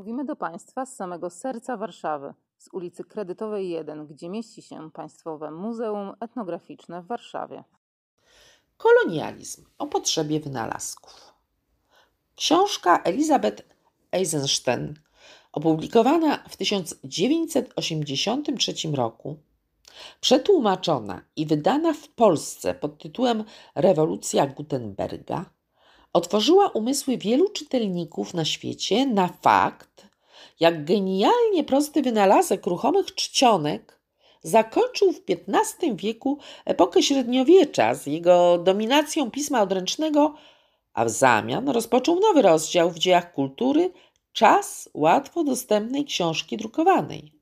Mówimy do Państwa z samego serca Warszawy, z ulicy Kredytowej 1, gdzie mieści się Państwowe Muzeum Etnograficzne w Warszawie. Kolonializm o potrzebie wynalazków. Książka Elizabeth Eisenstein, opublikowana w 1983 roku, przetłumaczona i wydana w Polsce pod tytułem Rewolucja Gutenberga, otworzyła umysły wielu czytelników na świecie na fakt, jak genialnie prosty wynalazek ruchomych czcionek zakończył w XV wieku epokę średniowiecza z jego dominacją pisma odręcznego, a w zamian rozpoczął nowy rozdział w dziejach kultury czas łatwo dostępnej książki drukowanej.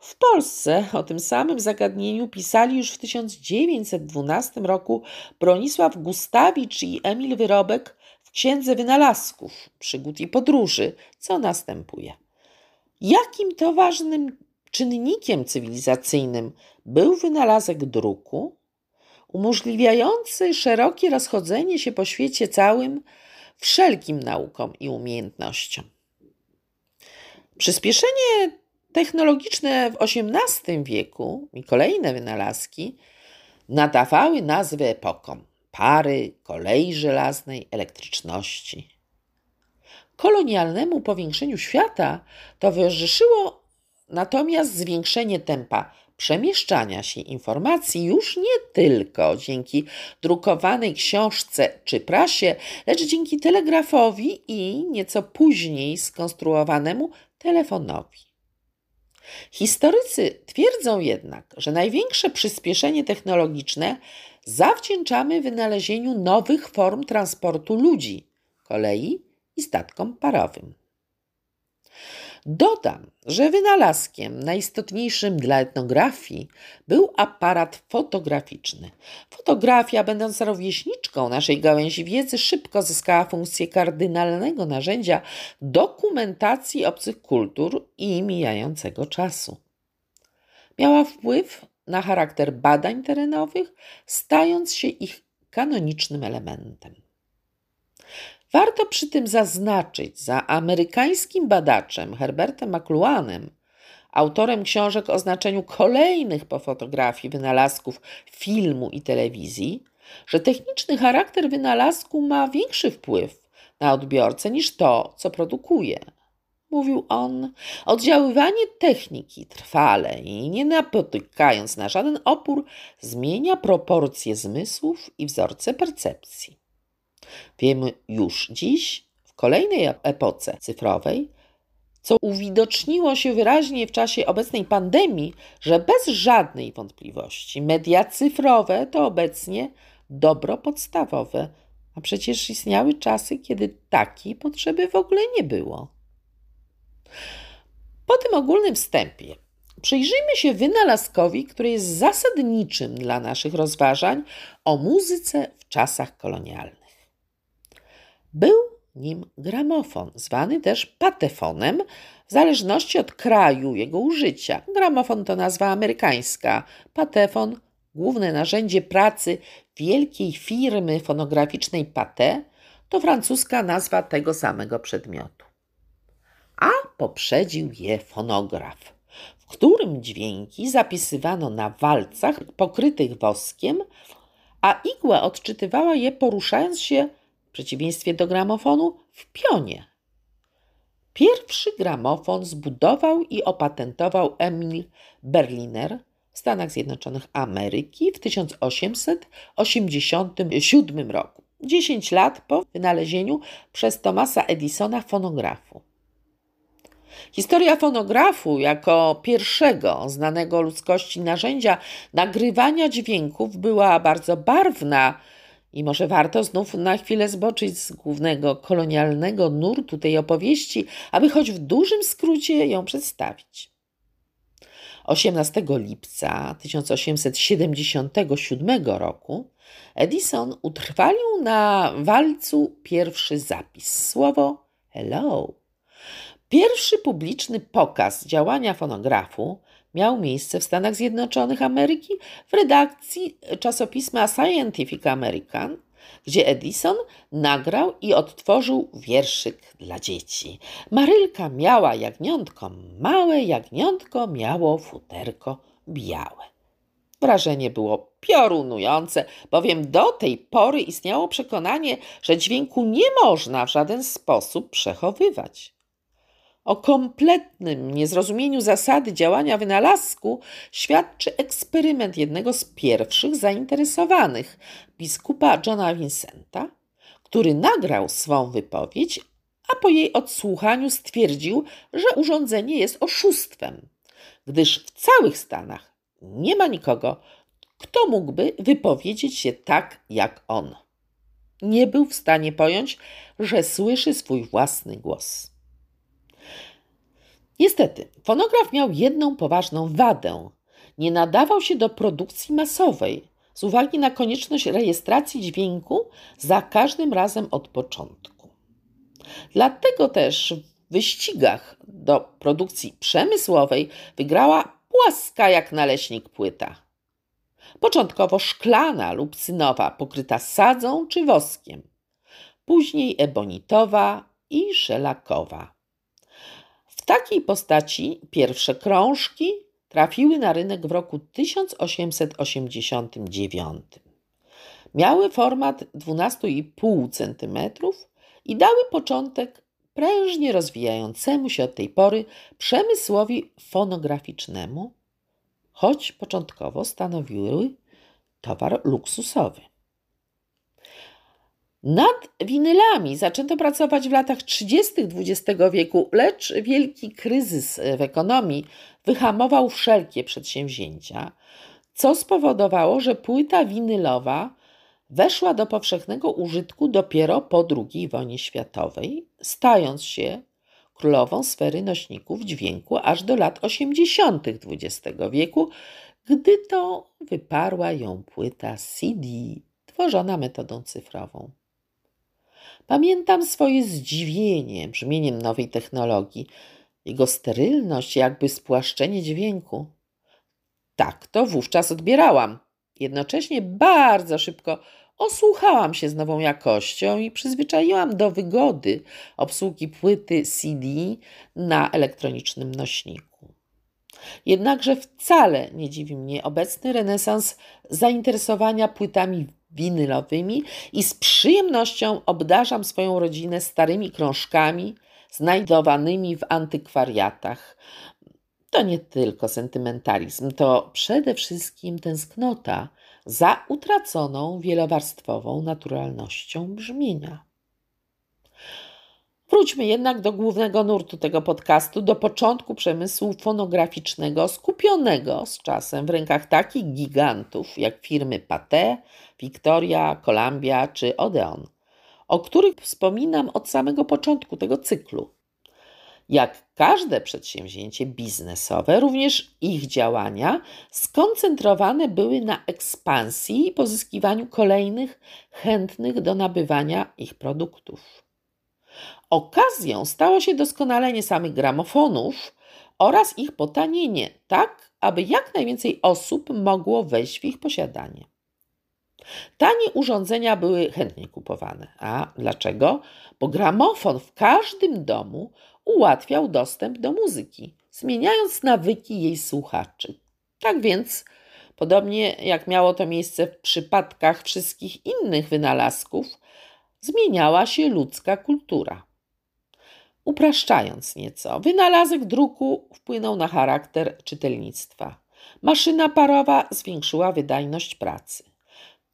W Polsce o tym samym zagadnieniu pisali już w 1912 roku Bronisław Gustawicz i Emil Wyrobek w Księdze Wynalazków, Przygód i Podróży, co następuje. Jakim to ważnym czynnikiem cywilizacyjnym był wynalazek druku, umożliwiający szerokie rozchodzenie się po świecie całym wszelkim naukom i umiejętnościom. Przyspieszenie technologiczne w XVIII wieku i kolejne wynalazki nadawały nazwy epokom pary, kolei żelaznej, elektryczności. Kolonialnemu powiększeniu świata towarzyszyło natomiast zwiększenie tempa przemieszczania się informacji już nie tylko dzięki drukowanej książce czy prasie, lecz dzięki telegrafowi i nieco później skonstruowanemu telefonowi. Historycy twierdzą jednak, że największe przyspieszenie technologiczne zawdzięczamy wynalezieniu nowych form transportu ludzi, kolei i statkom parowym. Dodam, że wynalazkiem najistotniejszym dla etnografii był aparat fotograficzny. Fotografia, będąc rówieśniczką naszej gałęzi wiedzy, szybko zyskała funkcję kardynalnego narzędzia dokumentacji obcych kultur i mijającego czasu. Miała wpływ na charakter badań terenowych, stając się ich kanonicznym elementem. Warto przy tym zaznaczyć za amerykańskim badaczem Herbertem McLuhanem, autorem książek o znaczeniu kolejnych po fotografii wynalazków filmu i telewizji, że techniczny charakter wynalazku ma większy wpływ na odbiorcę niż to, co produkuje. Mówił on, oddziaływanie techniki trwale i nie napotykając na żaden opór, zmienia proporcje zmysłów i wzorce percepcji. Wiemy już dziś, w kolejnej epoce cyfrowej, co uwidoczniło się wyraźnie w czasie obecnej pandemii, że bez żadnej wątpliwości media cyfrowe to obecnie dobro podstawowe, a przecież istniały czasy, kiedy takiej potrzeby w ogóle nie było. Po tym ogólnym wstępie przyjrzyjmy się wynalazkowi, który jest zasadniczym dla naszych rozważań o muzyce w czasach kolonialnych. Był nim gramofon, zwany też patefonem, w zależności od kraju jego użycia. Gramofon to nazwa amerykańska, patefon główne narzędzie pracy wielkiej firmy fonograficznej Pathé, to francuska nazwa tego samego przedmiotu. A poprzedził je fonograf, w którym dźwięki zapisywano na walcach pokrytych woskiem, a igła odczytywała je poruszając się w przeciwieństwie do gramofonu, w pionie. Pierwszy gramofon zbudował i opatentował Emil Berliner w Stanach Zjednoczonych Ameryki w 1887 roku, 10 lat po wynalezieniu przez Thomasa Edisona fonografu. Historia fonografu jako pierwszego znanego ludzkości narzędzia nagrywania dźwięków była bardzo barwna i może warto znów na chwilę zboczyć z głównego kolonialnego nurtu tej opowieści, aby choć w dużym skrócie ją przedstawić. 18 lipca 1877 roku Edison utrwalił na walcu pierwszy zapis słowo hello. Pierwszy publiczny pokaz działania fonografu miał miejsce w Stanach Zjednoczonych Ameryki w redakcji czasopisma Scientific American gdzie Edison nagrał i odtworzył wierszyk dla dzieci. Marylka miała jagniątko, małe jagniątko miało futerko białe. Wrażenie było piorunujące, bowiem do tej pory istniało przekonanie, że dźwięku nie można w żaden sposób przechowywać. O kompletnym niezrozumieniu zasady działania wynalazku świadczy eksperyment jednego z pierwszych zainteresowanych, biskupa Johna Vincenta, który nagrał swą wypowiedź, a po jej odsłuchaniu stwierdził, że urządzenie jest oszustwem, gdyż w całych Stanach nie ma nikogo, kto mógłby wypowiedzieć się tak jak on. Nie był w stanie pojąć, że słyszy swój własny głos. Niestety, fonograf miał jedną poważną wadę. Nie nadawał się do produkcji masowej z uwagi na konieczność rejestracji dźwięku za każdym razem od początku. Dlatego też w wyścigach do produkcji przemysłowej wygrała płaska jak naleśnik płyta. Początkowo szklana lub cynowa, pokryta sadzą czy woskiem, później ebonitowa i szelakowa. W takiej postaci pierwsze krążki trafiły na rynek w roku 1889. Miały format 12,5 cm i dały początek prężnie rozwijającemu się od tej pory przemysłowi fonograficznemu, choć początkowo stanowiły towar luksusowy. Nad winylami zaczęto pracować w latach 30. XX wieku, lecz wielki kryzys w ekonomii wyhamował wszelkie przedsięwzięcia, co spowodowało, że płyta winylowa weszła do powszechnego użytku dopiero po II wojnie światowej, stając się królową sfery nośników dźwięku aż do lat 80. XX wieku, gdy to wyparła ją płyta CD tworzona metodą cyfrową. Pamiętam swoje zdziwienie brzmieniem nowej technologii, jego sterylność, jakby spłaszczenie dźwięku. Tak to wówczas odbierałam. Jednocześnie bardzo szybko osłuchałam się z nową jakością i przyzwyczaiłam do wygody obsługi płyty CD na elektronicznym nośniku. Jednakże wcale nie dziwi mnie obecny renesans zainteresowania płytami winylowymi i z przyjemnością obdarzam swoją rodzinę starymi krążkami znajdowanymi w antykwariatach. To nie tylko sentymentalizm, to przede wszystkim tęsknota za utraconą wielowarstwową naturalnością brzmienia. Wróćmy jednak do głównego nurtu tego podcastu, do początku przemysłu fonograficznego, skupionego z czasem w rękach takich gigantów jak firmy Pathé, Victoria, Columbia czy Odeon, o których wspominam od samego początku tego cyklu. Jak każde przedsięwzięcie biznesowe, również ich działania skoncentrowane były na ekspansji i pozyskiwaniu kolejnych chętnych do nabywania ich produktów. Okazją stało się doskonalenie samych gramofonów oraz ich potanienie, tak aby jak najwięcej osób mogło wejść w ich posiadanie. Tanie urządzenia były chętnie kupowane. A dlaczego? Bo gramofon w każdym domu ułatwiał dostęp do muzyki, zmieniając nawyki jej słuchaczy. Tak więc, podobnie jak miało to miejsce w przypadkach wszystkich innych wynalazków, zmieniała się ludzka kultura. Upraszczając nieco, wynalazek druku wpłynął na charakter czytelnictwa. Maszyna parowa zwiększyła wydajność pracy.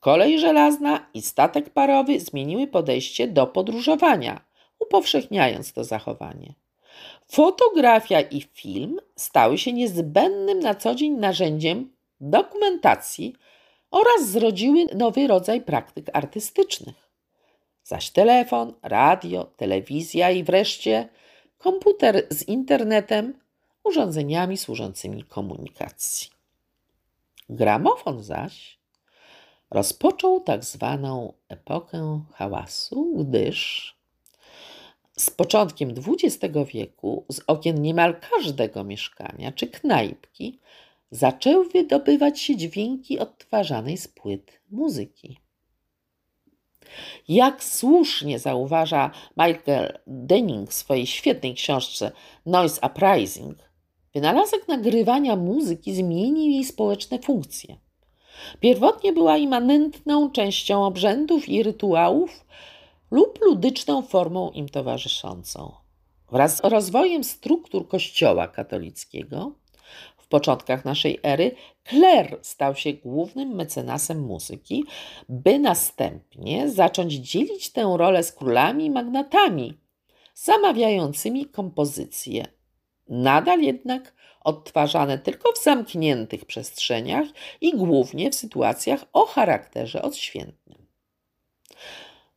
Kolej żelazna i statek parowy zmieniły podejście do podróżowania, upowszechniając to zachowanie. Fotografia i film stały się niezbędnym na co dzień narzędziem dokumentacji oraz zrodziły nowy rodzaj praktyk artystycznych. Zaś telefon, radio, telewizja i wreszcie komputer z internetem, urządzeniami służącymi komunikacji. Gramofon zaś rozpoczął tak zwaną epokę hałasu, gdyż z początkiem XX wieku z okien niemal każdego mieszkania czy knajpki zaczęły wydobywać się dźwięki odtwarzanej z płyt muzyki. Jak słusznie zauważa Michael Denning w swojej świetnej książce Noise Uprising, wynalazek nagrywania muzyki zmienił jej społeczne funkcje. Pierwotnie była immanentną częścią obrzędów i rytuałów lub ludyczną formą im towarzyszącą. Wraz z rozwojem struktur Kościoła katolickiego w początkach naszej ery kler stał się głównym mecenasem muzyki, by następnie zacząć dzielić tę rolę z królami i magnatami, zamawiającymi kompozycje. Nadal jednak odtwarzane tylko w zamkniętych przestrzeniach i głównie w sytuacjach o charakterze odświętnym.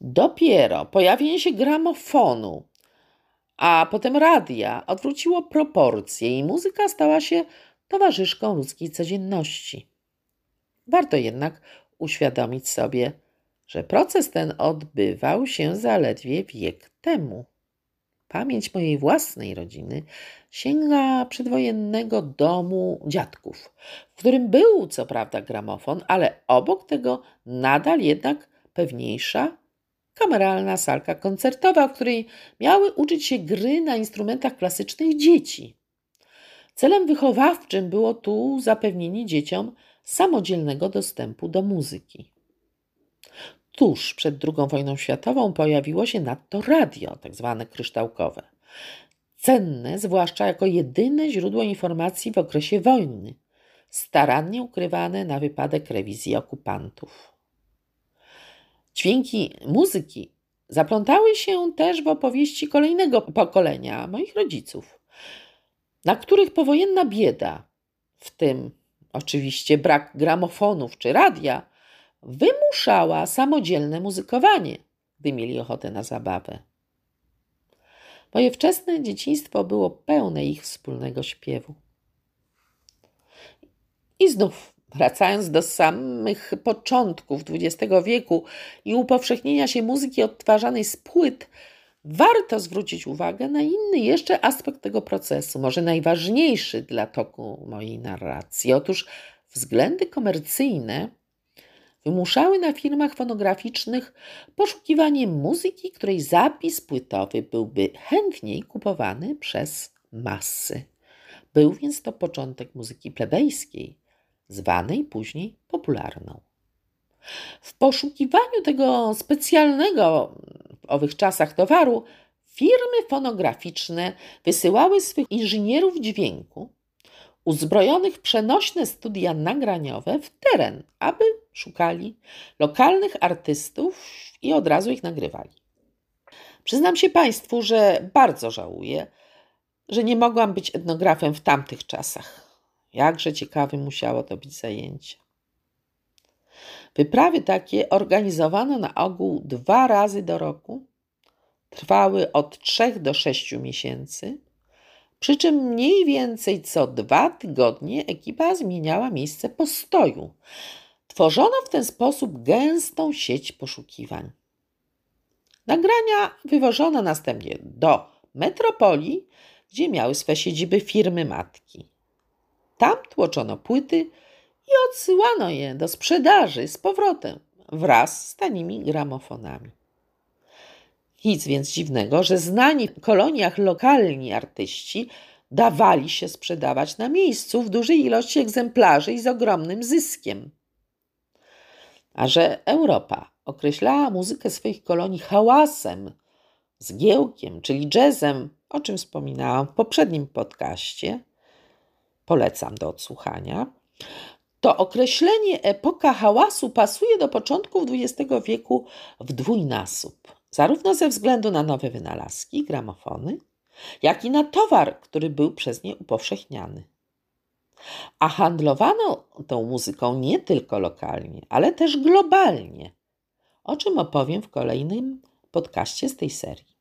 Dopiero pojawienie się gramofonu, a potem radia odwróciło proporcje i muzyka stała się towarzyszką ludzkiej codzienności. Warto jednak uświadomić sobie, że proces ten odbywał się zaledwie wiek temu. Pamięć mojej własnej rodziny sięga przedwojennego domu dziadków, w którym był co prawda gramofon, ale obok tego nadal jednak pewniejsza kameralna salka koncertowa, w której miały uczyć się gry na instrumentach klasycznych dzieci. Celem wychowawczym było tu zapewnienie dzieciom samodzielnego dostępu do muzyki. Tuż przed II wojną światową pojawiło się nadto radio, tak zwane kryształkowe. Cenne, zwłaszcza jako jedyne źródło informacji w okresie wojny, starannie ukrywane na wypadek rewizji okupantów. Dźwięki muzyki zaplątały się też w opowieści kolejnego pokolenia moich rodziców, na których powojenna bieda, w tym oczywiście brak gramofonów czy radia, wymuszała samodzielne muzykowanie, gdy mieli ochotę na zabawę. Moje wczesne dzieciństwo było pełne ich wspólnego śpiewu. I znów, wracając do samych początków XX wieku i upowszechnienia się muzyki odtwarzanej z płyt, warto zwrócić uwagę na inny jeszcze aspekt tego procesu, może najważniejszy dla toku mojej narracji. Otóż względy komercyjne wymuszały na firmach fonograficznych poszukiwanie muzyki, której zapis płytowy byłby chętniej kupowany przez masy. Był więc to początek muzyki plebejskiej, zwanej później popularną. W poszukiwaniu tego specjalnego w owych czasach towaru, firmy fonograficzne wysyłały swych inżynierów dźwięku, uzbrojonych w przenośne studia nagraniowe, w teren, aby szukali lokalnych artystów i od razu ich nagrywali. Przyznam się Państwu, że bardzo żałuję, że nie mogłam być etnografem w tamtych czasach. Jakże ciekawe musiało to być zajęcie. Wyprawy takie organizowano na ogół dwa razy do roku. Trwały od trzech do sześciu miesięcy, przy czym mniej więcej co dwa tygodnie ekipa zmieniała miejsce postoju. Tworzono w ten sposób gęstą sieć poszukiwań. Nagrania wywożono następnie do metropolii, gdzie miały swe siedziby firmy matki. Tam tłoczono płyty i odsyłano je do sprzedaży z powrotem wraz z tanimi gramofonami. Nic więc dziwnego, że znani w koloniach lokalni artyści dawali się sprzedawać na miejscu w dużej ilości egzemplarzy i z ogromnym zyskiem. A że Europa określała muzykę swoich kolonii hałasem, zgiełkiem, czyli jazzem, o czym wspominałam w poprzednim podcaście, polecam do odsłuchania, to określenie epoka hałasu pasuje do początków XX wieku w dwójnasób, zarówno ze względu na nowe wynalazki, gramofony, jak i na towar, który był przez nie upowszechniany. A handlowano tą muzyką nie tylko lokalnie, ale też globalnie, o czym opowiem w kolejnym podcaście z tej serii.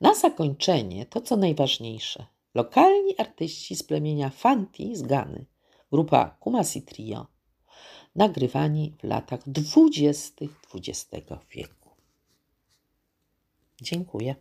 Na zakończenie to, co najważniejsze. Lokalni artyści z plemienia Fanti z Gany – grupa Kumasi Trio, nagrywani w latach dwudziestych XX wieku. Dziękuję.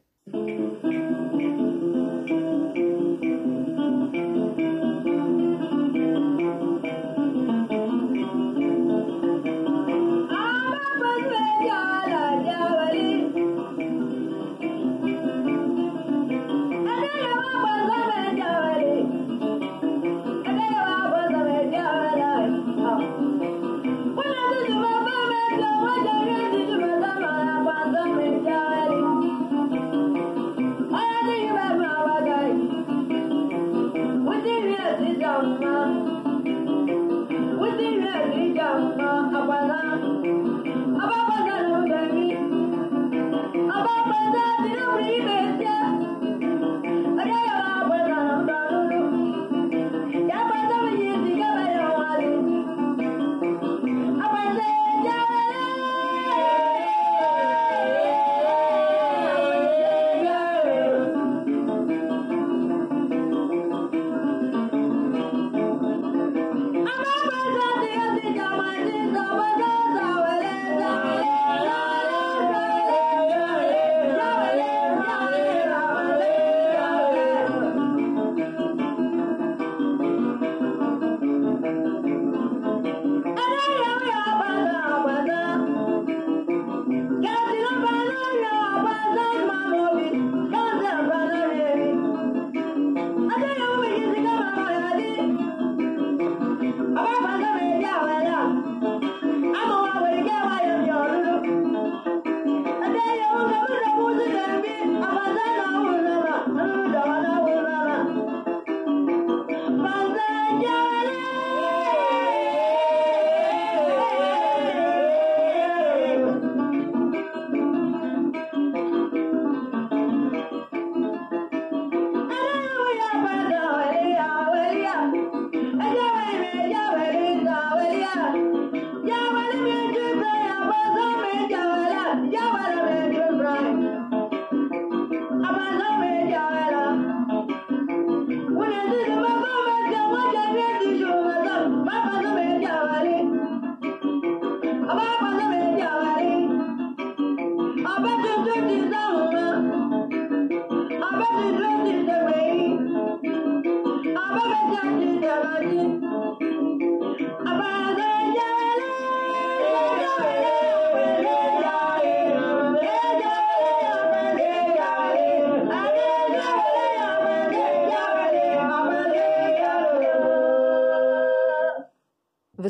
Mamá, cuando me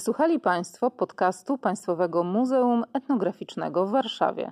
Wysłuchali Państwo podcastu Państwowego Muzeum Etnograficznego w Warszawie.